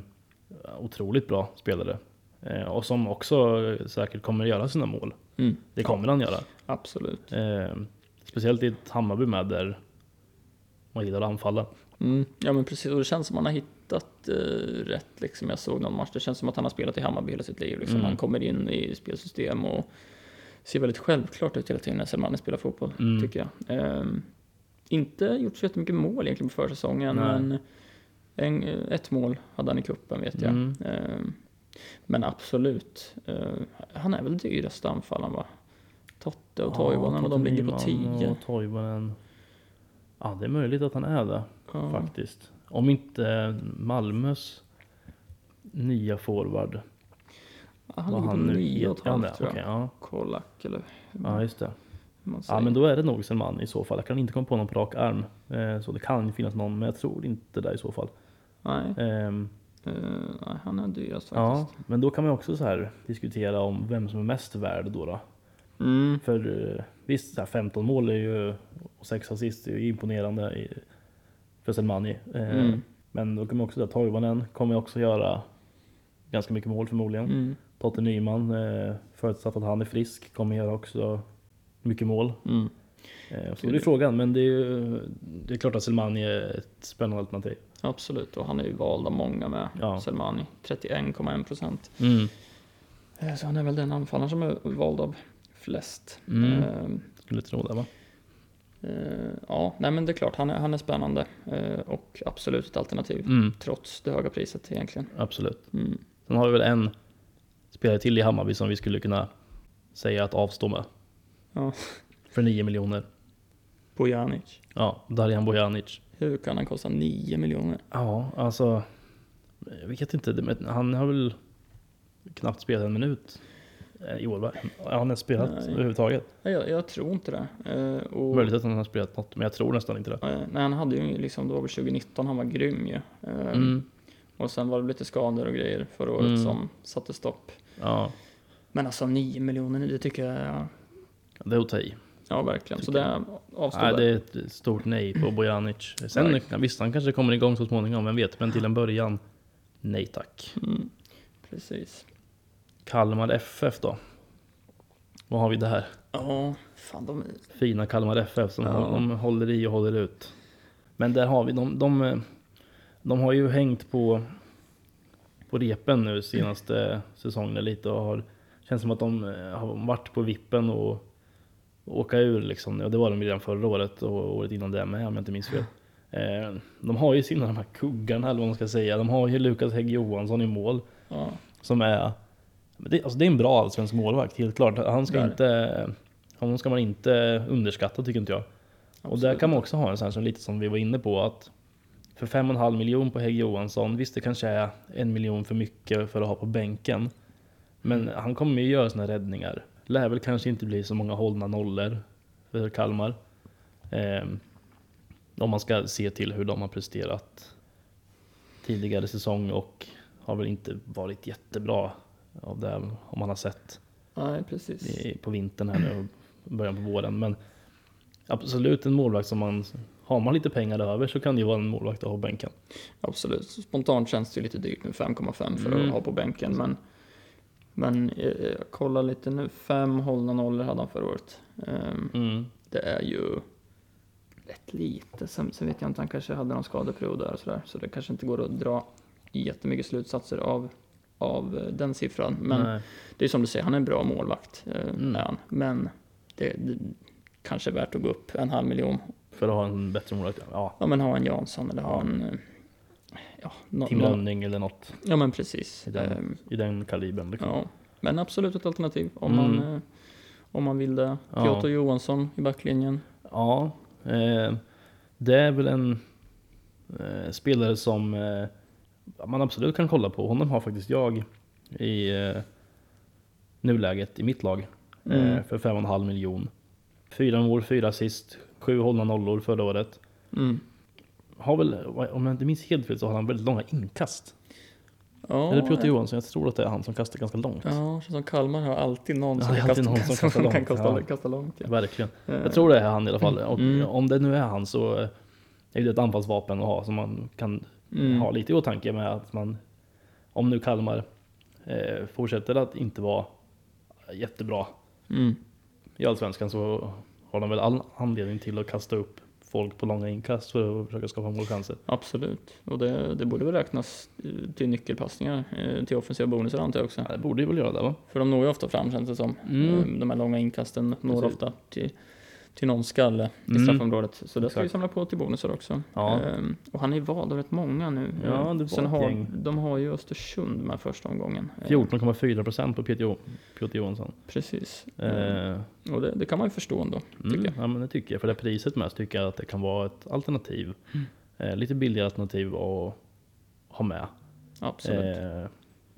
otroligt bra spelare. Eh, och som också säkert kommer göra sina mål. Mm. Det kommer han göra. Absolut. Eh, speciellt i ett Hammarby med där man gillar att anfalla. Mm. Ja men precis, och det känns som att han har hittat eh, rätt liksom. Jag såg någon match, det känns som att han har spelat i Hammarby hela sitt liv liksom. Mm. Han kommer in i spelsystem och ser väldigt självklart ut hela tiden när Selmani spelar fotboll, Mm. tycker jag. Ehm, inte gjort så jättemycket mål egentligen på försäsongen, Nej. men en, ett mål hade han i cupen vet jag. Mm. Ehm, men absolut, eh, han är väl dyraste anfallaren va? Totte och Toivonen och de ligger på Totte Nyman 10. Och Toivonen. Ja, det är möjligt att han är det Ja. faktiskt. Om inte Malmös nya forward. Han ligger på nu 9 och heter. Ja, halvt det- tror jag. okej, ja. Kolak eller ja, just det. man Ja, men då är det nog Selman i så fall. Jag kan inte komma på någon på rak arm. Eh, så det kan ju finnas någon, men jag tror inte det i så fall. Nej, Ehm, eh, nej, han är dyrast ja, faktiskt. men då kan man också så här diskutera om vem som är mest värd då. då. Mm. För eh, visst, så här 15 mål är ju, och 6 assist är ju imponerande i, för Selmani. Eh, Mm. Men då man också att Toivonen kommer också göra ganska mycket mål förmodligen. Mm. Totte Nyman, eh, förutsatt att han är frisk, kommer göra också mycket mål. Mm. Eh, så det är frågan, men det är ju det är klart att Selmani är ett spännande alternativ. Absolut, och han är ju vald av många med. Ja. Selmani, 31,1 procent. Mm. Så han är väl den anfallaren som är vald av flest. Mm. Eh, Skulle tro det va? eh, ja, nej men det är klart, han är, han är spännande. Eh, och absolut ett alternativ. Mm, Trots det höga priset egentligen. absolut. Mm. Sen har vi väl en spelare till i Hammarby som vi skulle kunna säga att avstå med. Ja. För 9 miljoner. Bojanic. Ja, Darjan Bojanic. Hur kan han kosta 9 miljoner? Ja, alltså. Jag vet inte, han har väl knappt spelat en minut eh, år va? Har han ens spelat Nej. överhuvudtaget? Nej, Jag, jag tror inte det. Eh, och, Möjligt att han har spelat något, men jag tror nästan inte det. eh, nej, han hade ju liksom, det var väl 2019 han var grym ju. Eh, Mm, Och sen var det lite skador och grejer förra året Mm. som satte stopp. ja, Men alltså 9 miljoner, det tycker jag, det är att ta i. ja verkligen. Så det avstår Nej, det är ett stort nej på Bojanic. Sen Verkligen. visst, han kanske kommer igång så småningom, vem vet. Men till en början, nej tack. Mm, precis. Kalmar FF då? Vad har vi där? Ja, fan de. Fina Kalmar FF som Ja. de håller i och håller ut. Men där har vi, de, de, de har ju hängt på, på repen nu senaste säsongen lite och har, känns som att de eh, har varit på vippen och, åka ur liksom. Och det var de redan förra året och året innan det med om jag inte minns fel. Eh, de har ju sina de här kuggarna eller vad man ska säga. De har ju Lukas Hägg Johansson i mål Ja, som är det, alltså det är en bra allsvensk målvakt, helt klart. Han ska inte, honom ska man inte underskatta tycker inte jag. Och där absolut. kan man också ha en sån här som lite som vi var inne på att för 5,5 miljon på Hägg Johansson, visst det kanske är en miljon för mycket för att ha på bänken. Men han kommer ju göra sina räddningar. Lär väl kanske inte bli så många hållna nollor för Kalmar. Ehm, om man ska se till hur de har presterat tidigare säsong och har väl inte varit jättebra av det om man har sett Nej, i, på vintern här nu och början på våren. Men absolut en målvakt som man har man lite pengar över så kan det ju vara en målvakt att ha på bänken. Absolut. Spontant känns det ju lite dyrt med 5,5 för Mm. att ha på bänken. Men, men eh, jag kollar lite nu. Fem hållna nollor hade han förra året. Ehm, Mm. det är ju rätt lite. Sen, sen vet jag inte, han kanske hade någon skadeperiod där och sådär. Så det kanske inte går att dra jättemycket slutsatser av, av eh, den siffran. Men Nej. det är som du säger, han är en bra målvakt. Eh, Mm. han. Men det, det kanske är värt att gå upp en halv miljon. För att ha en bättre målvakt. Ja, Ja men ha en Jansson eller ha en... eh, Ja, nå- Tim Rönning eller något Ja men precis. i den, Ehm, i den kalibern. Liksom. ja. Men absolut ett alternativ om, Mm. man, om man vill det. Ja. Piotr Johansson i backlinjen. Ja, eh, det är väl en eh, spelare som eh, man absolut kan kolla på. Honom har faktiskt jag i eh, nuläget i mitt lag Mm. eh, för 5,5 miljon. Fyra mål, fyra assist, sju hållna nollor förra året. Mm. Har väl, om jag inte minns helt fel så har han väldigt långa inkast. Ja, Eller Piotr Johansson, jag tror att det är han som kastar ganska långt. Ja, känns som Kalmar har alltid någon Ja, som, kan alltid kasta, någon som kastar kan långt, kasta, ja. kasta långt. Ja. Verkligen. Eh, Jag tror det är han i alla fall. Mm. Om det nu är han så eh, är det ett anfallsvapen att ha som man kan mm. ha lite i åtanke med att man, om nu Kalmar eh, fortsätter att inte vara jättebra Mm. i Allsvenskan så har de väl all anledning till att kasta upp folk på långa inkast för att försöka skapa målchanser. Absolut, och det, det borde väl räknas eh, till nyckelpassningar eh, till offensiva bonusar antar jag också. Ja, det borde ju väl göra det va? För de når ju ofta fram känns det som. Mm. Eh, De här långa inkasten når Precis. ofta till, till någon skalle i Mm. straffområdet. Så det ska vi samla på till bonusar också. Ja. Ehm, och han är vald av rätt många nu. Ja, det Eh, var Sen har, gäng. de har ju Östersund med första omgången. Eh, 14,4 procent på Piotr Johansson. Precis. Eh, Och det, det kan man ju förstå ändå, tycker mm, jag. ja men det tycker jag. För det priset med så tycker jag att det kan vara ett alternativ. Mm. Eh, lite billigare alternativ att ha med. Absolut. Eh,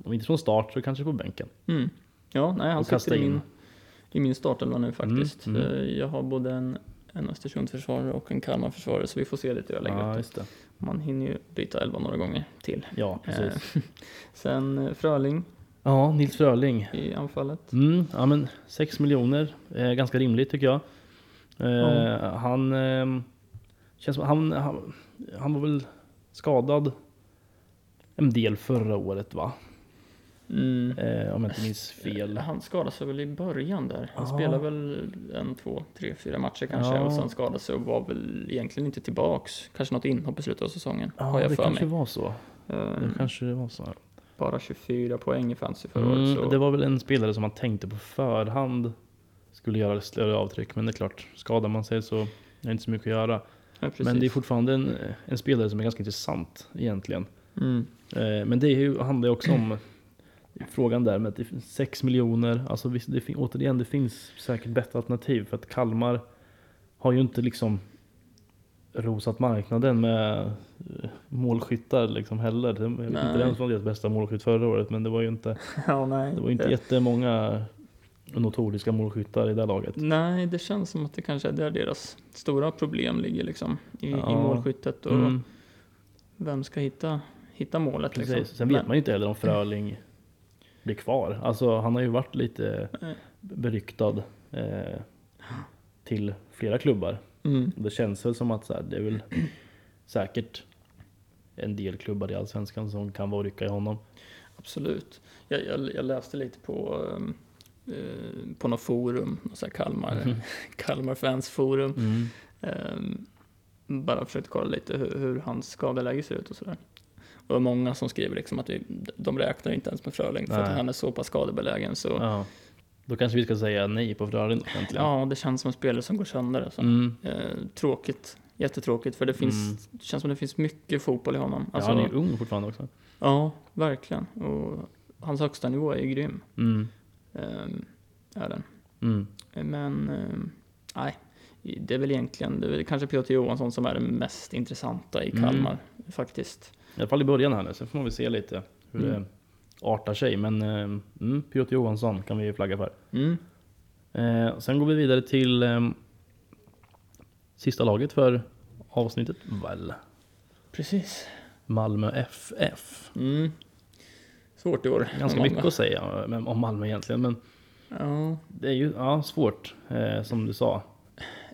om inte från start så kanske på bänken. Mm. Ja, nej, han Och kasta sitter i in. I min startelva nu faktiskt. Mm, mm. Eh, Jag har både en, en Östersund-försvarare och en Kalmar-försvarare, så vi får se lite hur jag lägger Ja. Man hinner ju byta elva några gånger till. Ja, precis. Eh, Sen eh, Fröling Ja, Nils Fröling. i anfallet. Mm, ja men 6 miljoner, är ganska rimligt tycker jag. Eh. Han eh, känns som, han, han, han var väl skadad en del förra året va? Mm. Eh, om jag inte minns fel. Han skadade sig väl i början där. Han Ja. spelade väl en, två, tre, fyra matcher kanske Ja. och sen skadade sig och var väl egentligen inte tillbaks. Kanske något inhopp i slutet av säsongen, Ja, har jag det för kanske mig. var så. Det Ehm, kanske var så. Bara 24 poäng i fantasy förra året. Mm, Så. det var väl en spelare som man tänkte på förhand skulle göra större avtryck. Men det är klart, skadar man sig så är det inte så mycket att göra. ja. Men det är fortfarande en, en spelare som är ganska intressant egentligen. mm. Eh, Men det är ju, handlar ju också om frågan där med att det finns 6 miljoner. Alltså visst, det återigen, det finns säkert bättre alternativ. För att Kalmar har ju inte liksom rosat marknaden med eh, målskyttar liksom heller. Jag vet inte Nej. vem som var deras bästa målskytt förra året, men det var ju inte, ja, nej. det var inte jättemånga notoriska målskyttar i det laget. Nej, det känns som att det kanske är där deras stora problem ligger liksom. I, Ja. i målskyttet och Mm, vem ska hitta, hitta målet precis. liksom. Sen vet Men- man ju inte heller om Fröling blir kvar. Alltså han har ju varit lite Nej. beryktad eh, till flera klubbar. Mm. Det känns väl som att så här, det är väl säkert en del klubbar i Allsvenskan som kan vara rycka i honom. Absolut. Jag, jag, jag läste lite på, um, eh, på något forum, något så här Kalmar, Mhm. Kalmar fans forum. Mm. Ehm, bara försökte kolla lite hur, hur hans skadeläge ser ut och sådär. Och det var många som skriver liksom att det, de räknar inte ens med Fröling för att han är så pass skadebelägen. Så ja. Ja. Då kanske vi ska säga nej på Frölunda egentligen. det känns som en spelare som går sönder. Alltså. Mm. Eh, tråkigt, jättetråkigt för det finns, det känns som det finns mycket fotboll i honom. Ja, Alltså, han är ung fortfarande också. ja, verkligen. Och hans högsta nivå är ju grym. Mm. Ehm, är den. Mm. Men ehm, nej, det är väl egentligen, det är väl kanske Piotr Johansson som är det mest intressanta i Mm. Kalmar faktiskt. I alla fall i början här nu, sen får man väl se lite hur Mm. det artar sig. Men eh, mm, Piotr Johansson kan vi flagga för. Mm. Eh, sen går vi vidare till eh, sista laget för avsnittet. Väl, Precis. Malmö FF. Mm. Svårt i år. Ganska mycket att säga om Malmö egentligen. Men Ja, det är ju ja, svårt, eh, som du sa.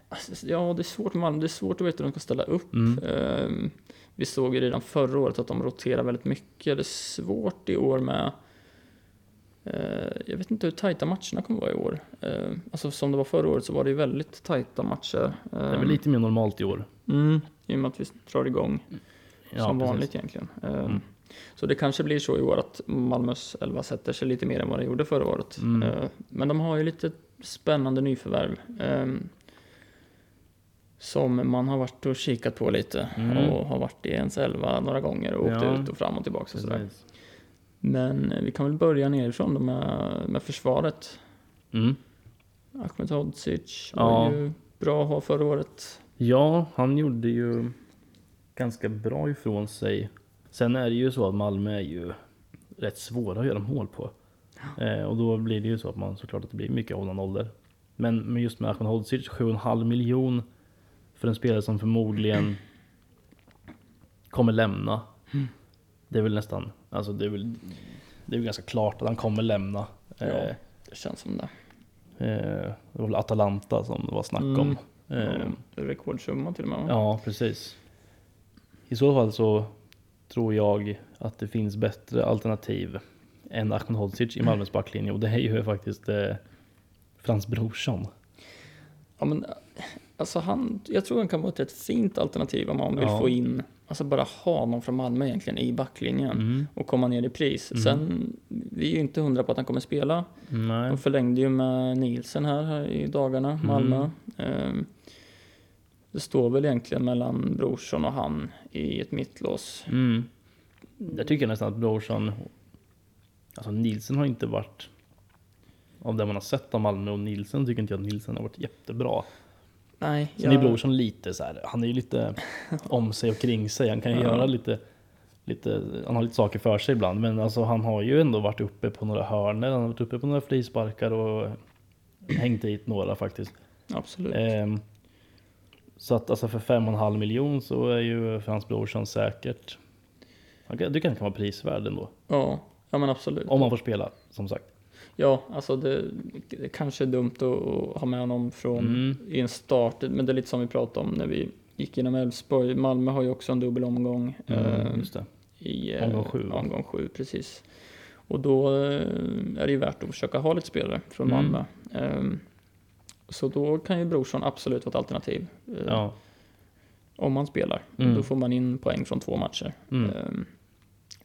Alltså, Ja, det är svårt med Malmö. Det är svårt att veta hur de ska ställa upp. Mm. Ehm, vi såg ju redan förra året att de roterar väldigt mycket. Det är svårt i år med eh, jag vet inte hur tajta matcherna kommer vara i år. Eh, alltså som det var förra året så var det ju väldigt tajta matcher. Det är väl lite mer normalt i år. Mm, I och med att vi drar igång Ja, som precis. vanligt egentligen. Eh, Mm. Så det kanske blir så i år att Malmös elva sätter sig lite mer än vad det gjorde förra året. Mm. Eh, Men de har ju lite spännande nyförvärv. Som man har varit och kikat på lite Mm. och har varit i ens elva några gånger och åkt Ja. ut och fram och tillbaka och sådär. Precis. Men eh, vi kan väl börja nerifrån då med, med försvaret. Mm. Ahmedhodzic Ja. var ju bra att ha förra året. Ja, han gjorde ju ganska bra ifrån sig. Sen är det ju så att Malmö är ju rätt svåra att göra mål på. Eh, och då blir det ju så att man såklart att det blir mycket hållande ålder. Men, men just med Ahmed Hodzic, 7,5 miljon för en spelare som förmodligen kommer lämna. Det är väl nästan, alltså det är väl, det är väl ganska klart att han kommer lämna. Ja. Eh, Det känns som det. eh, det var väl Atalanta som det var snack Mm. om. Eh, Ja, rekordsumma till och med. Ja, precis. I så fall så tror jag att det finns bättre alternativ än Ahmed Hodzic i Malmös backlinje och det är ju faktiskt eh, Frans Brorsson. Ja, men alltså han, jag tror han kan vara ett rätt fint alternativ om man vill Ja. få in, alltså bara ha någon från Malmö egentligen i backlinjen Mm. och komma ner i pris. Mm. Sen, vi är ju inte hundra på att han kommer spela. Nej. De förlängde ju med Nielsen här, här i dagarna, Mm. Malmö. Ehm, det står väl egentligen mellan Brorsson och han i ett mittlås. Mm. Jag tycker nästan att Brorsson, alltså Nielsen har inte varit av det man har sett av Malmö och Nielsen tycker inte jag att Nielsen har varit jättebra. Nej, Sen är Brorsson lite så här, han är ju lite om sig och kring sig. Han kan ju Ja. göra lite, lite, han har lite saker för sig ibland. Men alltså han har ju ändå varit uppe på några hörnor, han har varit uppe på några frisparkar och hängt dit några faktiskt. Absolut. Ehm, så att alltså för fem och en halv miljon så är ju Frans Brorsson säkert, han kan- jag kan vara prisvärd ändå. Ja, ja men absolut. Om han får spela, som sagt. Ja, alltså det, det kanske är dumt att, ha med honom från Mm. i en start, men det är lite som vi pratade om när vi gick igenom Elfsborg. Malmö har ju också en dubbel omgång. eh, Mm, just det. i eh, Omgång sju? Omgång sju, precis. Och då eh, är det ju värt att försöka ha lite spelare från Mm. Malmö. Ehm, Så då kan ju Brorsson absolut vara ett alternativ. eh, Ja. Om han spelar. Mm. Då får man in poäng från två matcher. Mm.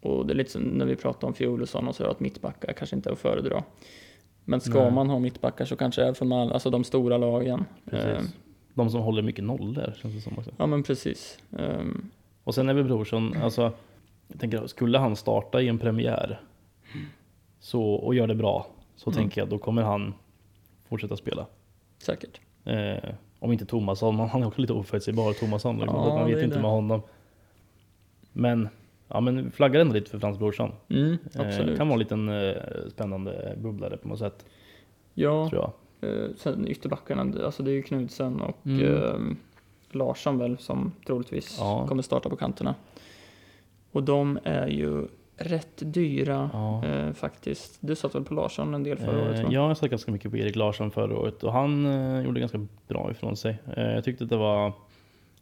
Och det är lite som när vi pratade om Fjolesson och så att mittbackar kanske inte är att föredra. Men ska Nej. man ha mittbackar så kanske är från Malmö, alltså de stora lagen. Precis. De som håller mycket nollor känns det som också. Ja men precis. Ehm, Och sen är väl Brorsson, alltså, jag tänker, skulle han starta i en premiär så, och gör det bra, så Mm. tänker jag då kommer han fortsätta spela. Säkert. Eh, om inte Tomasson, han är också lite oförutsägbar, Tomasson. Liksom, Ja, man vet inte det. med honom. Men, ja men flaggar ändå lite för Frans Brorsson. Mm, Eh, absolut. kan vara en liten eh, spännande bubblare på något sätt, Ja, tror jag. eh, sen ytterbackarna, alltså det är ju Knudsen och Mm. ehm, Larsson väl som troligtvis Ja. kommer starta på kanterna. Och de är ju rätt dyra Ja. eh, faktiskt. Du satt väl på Larsson en del förra året? Eh, ja, jag satt ganska mycket på Erik Larsson förra året och han eh, gjorde ganska bra ifrån sig. Eh, jag tyckte att det var,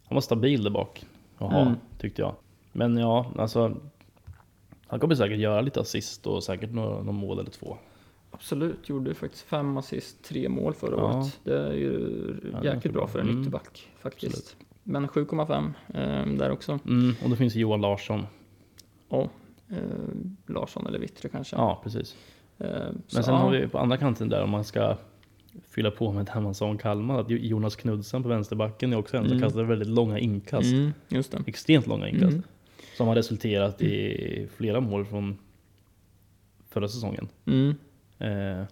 han var stabil där bak att ha, Mm. tyckte jag. Men ja, alltså han kommer säkert göra lite assist och säkert några, mål eller två. Absolut, gjorde faktiskt fem assist, tre mål förra Ja. året. Det är ju Ja, det är jäkligt bra bra. för en Mm. ytterback faktiskt. Men 7,5 eh, där också. Mm, och då finns Johan Larsson. Ja, eh, Larsson eller Wittre kanske. Ja, precis. Eh, Men så, sen ja. har vi på andra kanten där om man ska fylla på med det man sa om Kalmar, att Jonas Knudsen på vänsterbacken är också en som Mm. kastar väldigt långa inkast. Mm, just det. Extremt långa inkast. Mm. Som har resulterat i flera mål från förra säsongen. Mm. Eh,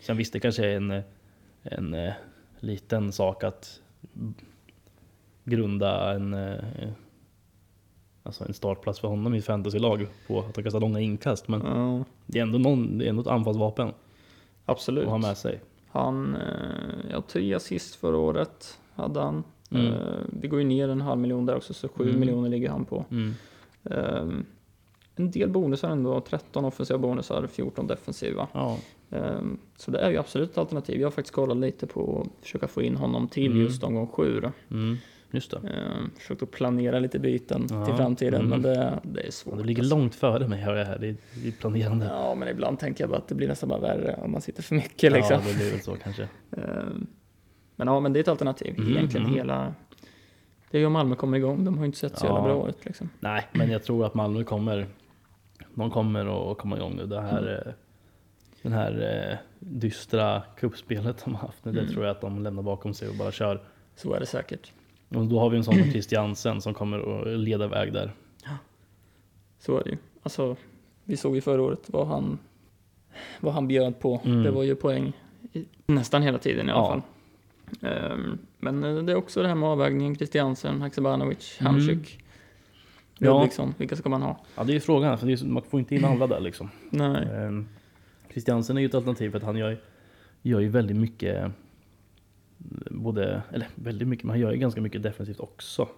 sen visst, det kanske är en, en eh, liten sak att grunda en, eh, alltså en startplats för honom i fantasylag på att han kastar långa inkast. Men Ja, det är ändå, någon, det är ändå ett anfallsvapen absolut. att ha med sig. Han, eh, ja, tre assist förra året hade han. Mm. Eh, det går ju ner en halv miljon där också, så sju Mm. miljoner ligger han på. Mm. Eh, en del bonusar ändå, 13 offensiva bonusar, 14 defensiva. Ja, Ehm, Så det är ju absolut ett alternativ. Jag har faktiskt kollat lite på att försöka få in honom till Mm. just omgång sju. Då. Mm, just det. Ehm, Försökt att planera lite byten Ja, till framtiden, mm. men det, det är svårt. Du ligger alltså. långt före mig hör jag här i, i planerande. Ja, men ibland tänker jag bara att det blir nästan bara värre om man sitter för mycket liksom. Ja, det blir väl så kanske. Ehm, Men ja, men det är ett alternativ. Mm, Egentligen mm. hela... Det är ju om Malmö kommer igång. De har ju inte sett så jävla Ja. bra ut liksom. Nej, men jag tror att Malmö kommer, de kommer att komma igång nu. Det här, Mm. eh, den här eh, dystra kuppspelet de har haft nu, det Mm. tror jag att de lämnar bakom sig och bara kör. Så är det säkert. Och då har vi en sån som Christiansen som kommer att leda väg där. Så är det ju. Alltså, vi såg ju förra året vad han, vad han bjöd på. Mm. Det var ju poäng i, nästan hela tiden i alla Ja. fall. Ehm, men eh, det är också det här med avvägningen. Christiansen, Haksabanovic, Mm. Hamsik, Ja. Ludvigsson. Vilka ska man ha? Ja, det är ju frågan, för är, man får inte in alla där liksom. Nej. Ehm, Christiansen är ju ett alternativ för att han gör, gör ju väldigt mycket, både, eller väldigt mycket, men han gör ju ganska mycket defensivt också.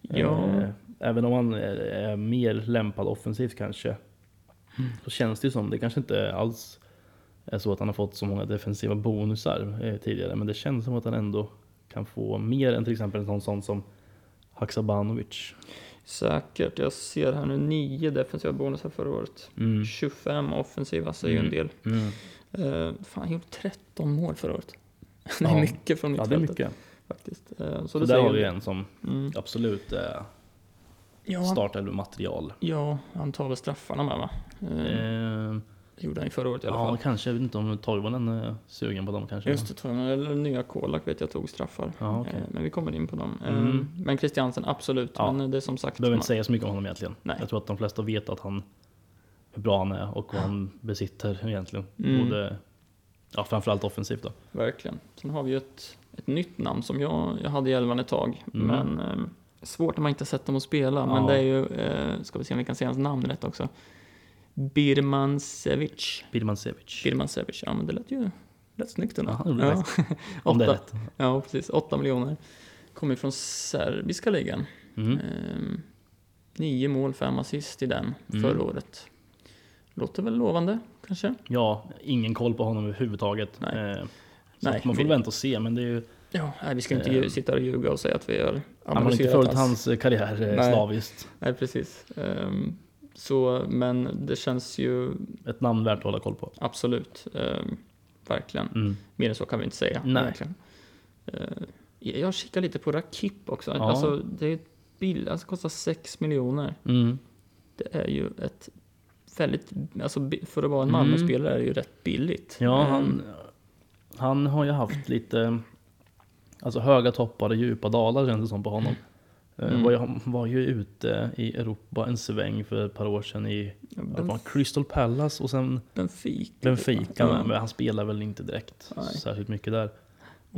Ja. Eh, Även om han är, mer lämpad offensivt kanske, så känns det ju som, det kanske inte alls så att han har fått så många defensiva bonusar eh, tidigare, men det känns som att han ändå kan få mer än till exempel en sån, sån som Haksabanovic. Säkert. Jag ser här nu nio defensiva bonusar förra året. Mm. 25 offensiva säger ju en del. Mm. Uh, fan, han gjorde 13 mål förra året. Det är Ja. mycket från Ja, det är mittfältet mycket. faktiskt. Eh, så Så det där har vi en som Mm. absolut är Ja, han, startelvmaterial. ja, han tar väl straffarna med va? Eh, det gjorde han ju förra året i alla ja, fall. kanske. Jag vet inte om Toivonen är sugen på dem kanske. Just det, jag. Eller nya Kolak vet jag tog straffar. Ja, okej. Eh, men vi kommer in på dem. Eh, Mm. Men Christiansen, absolut. Ja. Men det är som sagt. Behöver man- inte säga så mycket om honom egentligen. Nej. Jag tror att de flesta vet att han hur bra han är och vad han besitter egentligen. Mm. Både, ja, framförallt offensivt då. Verkligen. Sen har vi ju ett, ett nytt namn som jag, jag hade i elvan ett tag. Mm. Men eh, svårt när man inte har sett dem att spela. Men Ja. det är ju, eh, ska vi se om vi kan säga hans namn rätt också. Birmancevic. Birmancevic. Birmancevic, ja men det lät ju rätt snyggt ändå. Ja, ja. Om det är rätt. ja, precis. 8 miljoner. Kommer från serbiska ligan. Mm. Ehm, nio mål, fem assist i den Mm. förra året. Låter väl lovande, kanske? Ja, ingen koll på honom överhuvudtaget. Nej. Eh, så Nej, man får vi- vänta och se, men det är ju, Ja, nej, vi ska inte Ehm. ju sitta och ljuga och säga att vi har han har inte följt hans eh, karriär eh, Nej. slaviskt. Nej, precis. Ehm, så, men det känns ju Ett namn värt att hålla koll på. absolut, ehm, verkligen. Mm. Mer än så kan vi inte säga. Nej. Verkligen. Ehm, jag kikar lite på Rakip också. Ja. Alltså, det är bill, alltså kostar 6 miljoner. Mm. Det är ju ett väldigt, alltså för att vara en Mm. Malmö-spelare är det ju rätt billigt. Ja, Ehm, han, han har ju haft lite alltså höga toppar och djupa dalar känns det som på honom. Eh, Mm. Var, han var ju ute i Europa en sväng för ett par år sedan i det, Crystal Palace och sen Benfica. Benfica. Ja. Men han spelar väl inte direkt Nej. särskilt mycket där.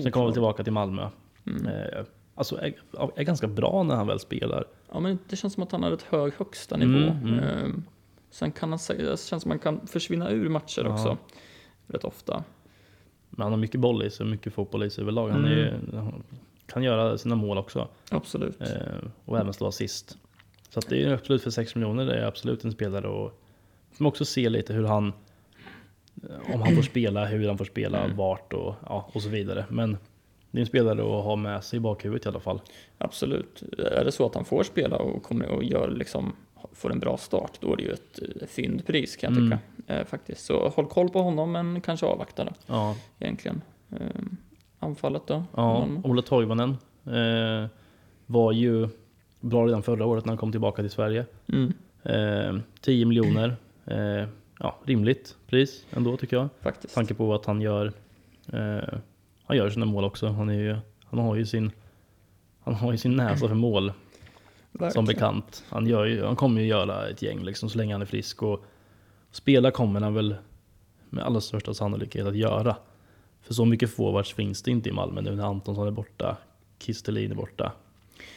Sen kom han tillbaka till Malmö. Mm. Eh, Alltså är, är ganska bra när han väl spelar. Ja, men det känns som att han har ett hög högsta nivå. Mm, mm. Ehm, sen kan han, det känns som att man kan försvinna ur matcher Ja. också. Rätt ofta. Men han har mycket boll i sig, mycket fotboll i sig överlag. Han Mm. är, han kan göra sina mål också. Absolut. Eh, och även stå assist. Så det är absolut för 6 miljoner, det är absolut en spelare och får man också se lite hur han eh, om han får spela, hur han får spela, Mm. vart och, ja, och så vidare. Men det är en spelare att ha med sig i bakhuvudet i alla fall. Absolut. Är det så att han får spela och kommer och gör liksom, får en bra start, då är det ju ett eh, fyndpris kan jag Mm. tycka. Eh, faktiskt. Så håll koll på honom, men kanske avvakta då, Ja, egentligen. Ehm, anfallet då? ja? Ola Toivonen eh, var ju bra redan förra året när han kom tillbaka till Sverige. Mm, Eh, 10 miljoner, eh, ja rimligt pris ändå tycker jag. faktiskt. tanke på att han gör eh, Han gör sina mål också. Han, är ju, han har ju sin Han har ju sin näsa för mål som Verkligen. bekant. Han, gör ju, han kommer ju göra ett gäng liksom så länge han är frisk och spela kommer han väl med allra största sannolikhet att göra. För så mycket forwards finns det inte i Malmö nu när Antonsson är borta, Kistelin är borta.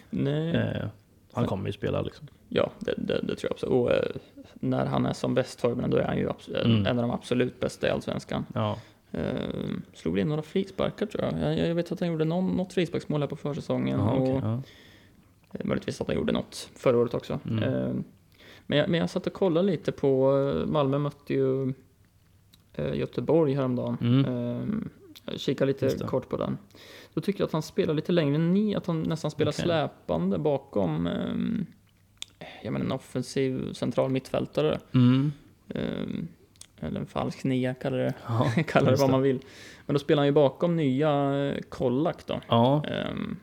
Nej. Eh, han kommer ju spela liksom. Ja, det, det, det tror jag också. Och eh, när han är som bäst Toivonen, då är han ju abs- Mm. en av de absolut bästa i Allsvenskan. Ja, Eh, slog väl in några frisparkar tror jag. jag. Jag vet att han gjorde någon, något frisparksmål här på försäsongen. ja, och okej, ja. eh, möjligtvis att han gjorde något förra året också. Mm. Eh, men, jag, men jag satt och kollade lite på, eh, Malmö mötte ju eh, Göteborg häromdagen. Mm. Ehm, jag kikade lite kort på den. Då tycker jag att han spelar lite längre ner, att han nästan spelar Okej. släpande bakom ehm, jag menar, en offensiv central mittfältare. Mm. Eller en falsk nia, kallar det, Ja, kallar det vad man vill. Men då spelar han ju bakom nya eh, Kollak då. Ja, Ehm,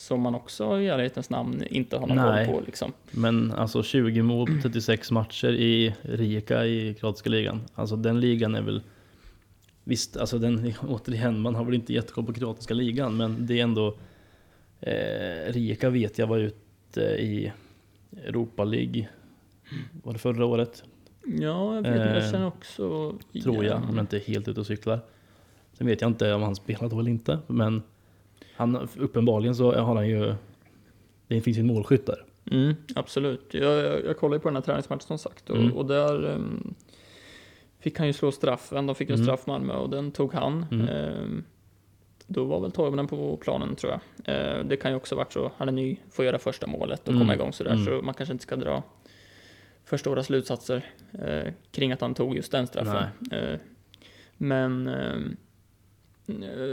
som man också i ärlighetens namn inte har någon koll på liksom. men alltså 20 mål på 36 matcher i Rijeka i kroatiska ligan. Alltså den ligan är väl Visst, alltså den, återigen, man har väl inte jättekoll på kroatiska ligan, men det är ändå eh, Rijeka vet jag var ute i Europa League, var det förra året? Ja, jag vet inte, jag Eh, känner också Tror jag, om jag inte är helt ute och cyklar. Sen vet jag inte om han spelar då eller inte, men han, uppenbarligen så har han ju Det finns ju en målskytt där. Mm, absolut. Jag, jag, jag kollade ju på den här träningsmatchen som sagt och, Mm. och där ehm, fick han ju slå straffen. De fick en Mm. straff Malmö och den tog han. Mm. Ehm, då var väl Toivonen på planen tror jag. Eh, det kan ju också varit så. Han är ny, får göra första målet och Mm. komma igång sådär. Mm. Så man kanske inte ska dra för stora slutsatser eh, kring att han tog just den straffen. Eh, men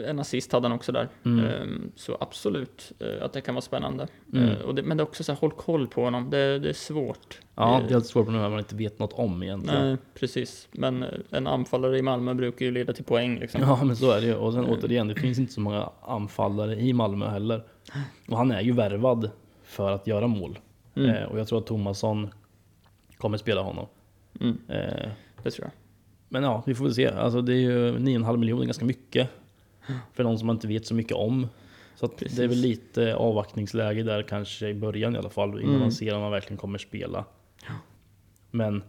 en assist hade han också där. Mm. Ehm, Så absolut eh, att det kan vara spännande. Mm. Eh, det, men det är också så här, håll koll på honom. Det, det är svårt. Ja, Eh, det är alltid svårt när man inte vet något om egentligen. Nej, precis. Men eh, en anfallare i Malmö brukar ju leda till poäng liksom. Ja, men så är det ju. Och sen återigen, det finns inte så många anfallare i Malmö heller. Och han är ju värvad för att göra mål. Mm. Eh, och jag tror att Tomasson kommer spela honom. Mm, Eh, det tror jag. men ja, vi får väl se. Alltså det är ju 9,5 miljoner, ganska mycket. För någon som man inte vet så mycket om. Så det är väl lite avvaktningsläge där kanske i början i alla fall. Innan Mm. man ser om man verkligen kommer spela. Men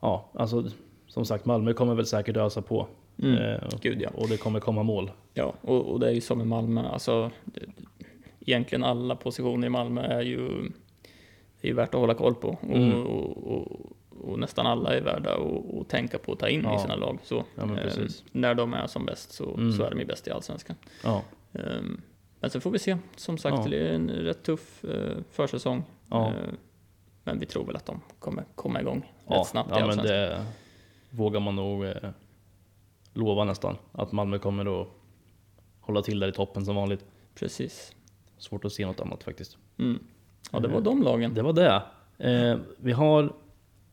ja, alltså som sagt Malmö kommer väl säkert ösa på. Mm. Eh, Gud ja. och det kommer komma mål. Ja, och, och det är ju som i Malmö. Alltså, det, egentligen alla positioner i Malmö är ju, är ju värt att hålla koll på. Och, Mm. och, och, och nästan alla är värda att, tänka på att ta in Ja. i sina lag. Så, Ja, eh, när de är som bäst så, Mm. så är de ju bäst i Allsvenskan. Ja, Ehm, Men sen får vi se. Som sagt, det är en rätt tuff eh, försäsong. Eh, Men vi tror väl att de kommer komma igång rätt snabbt i ja men Allsvenskan. det vågar man nog eh, lova nästan. Att Malmö kommer att hålla till där i toppen som vanligt. Precis. Svårt att se något annat faktiskt. Mm. Ja, det var Eh, de lagen. Det var det. Eh, vi har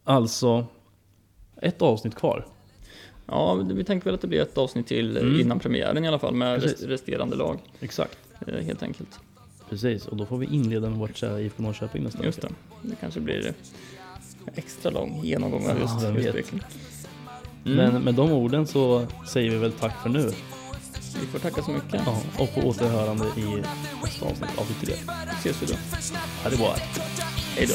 alltså ett avsnitt kvar. Ja, vi tänker väl att det blir ett avsnitt till eh, Mm. innan premiären i alla fall med Precis. rest- resterande lag. Exakt. eh, Helt enkelt. Precis, och då får vi inleda med vårt kära IFK Norrköping nästa Just det. Det kanske blir extra lång genomgång av Ja, just. Blekinge. Mm. Men med de orden så säger vi väl tack för nu. Vi får tacka så mycket. Ja, och på återhörande i nästa avsnitt av Ytterligare. Ses vi då. Ha det bra. Hej då.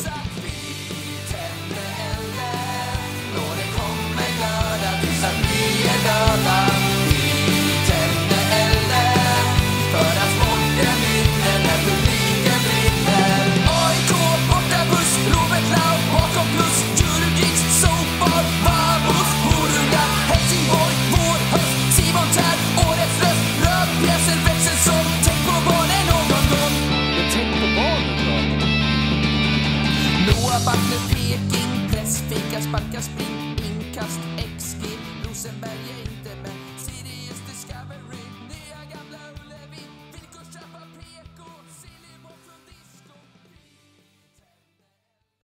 Sparka, spring, inkast, XG, Rosenberg,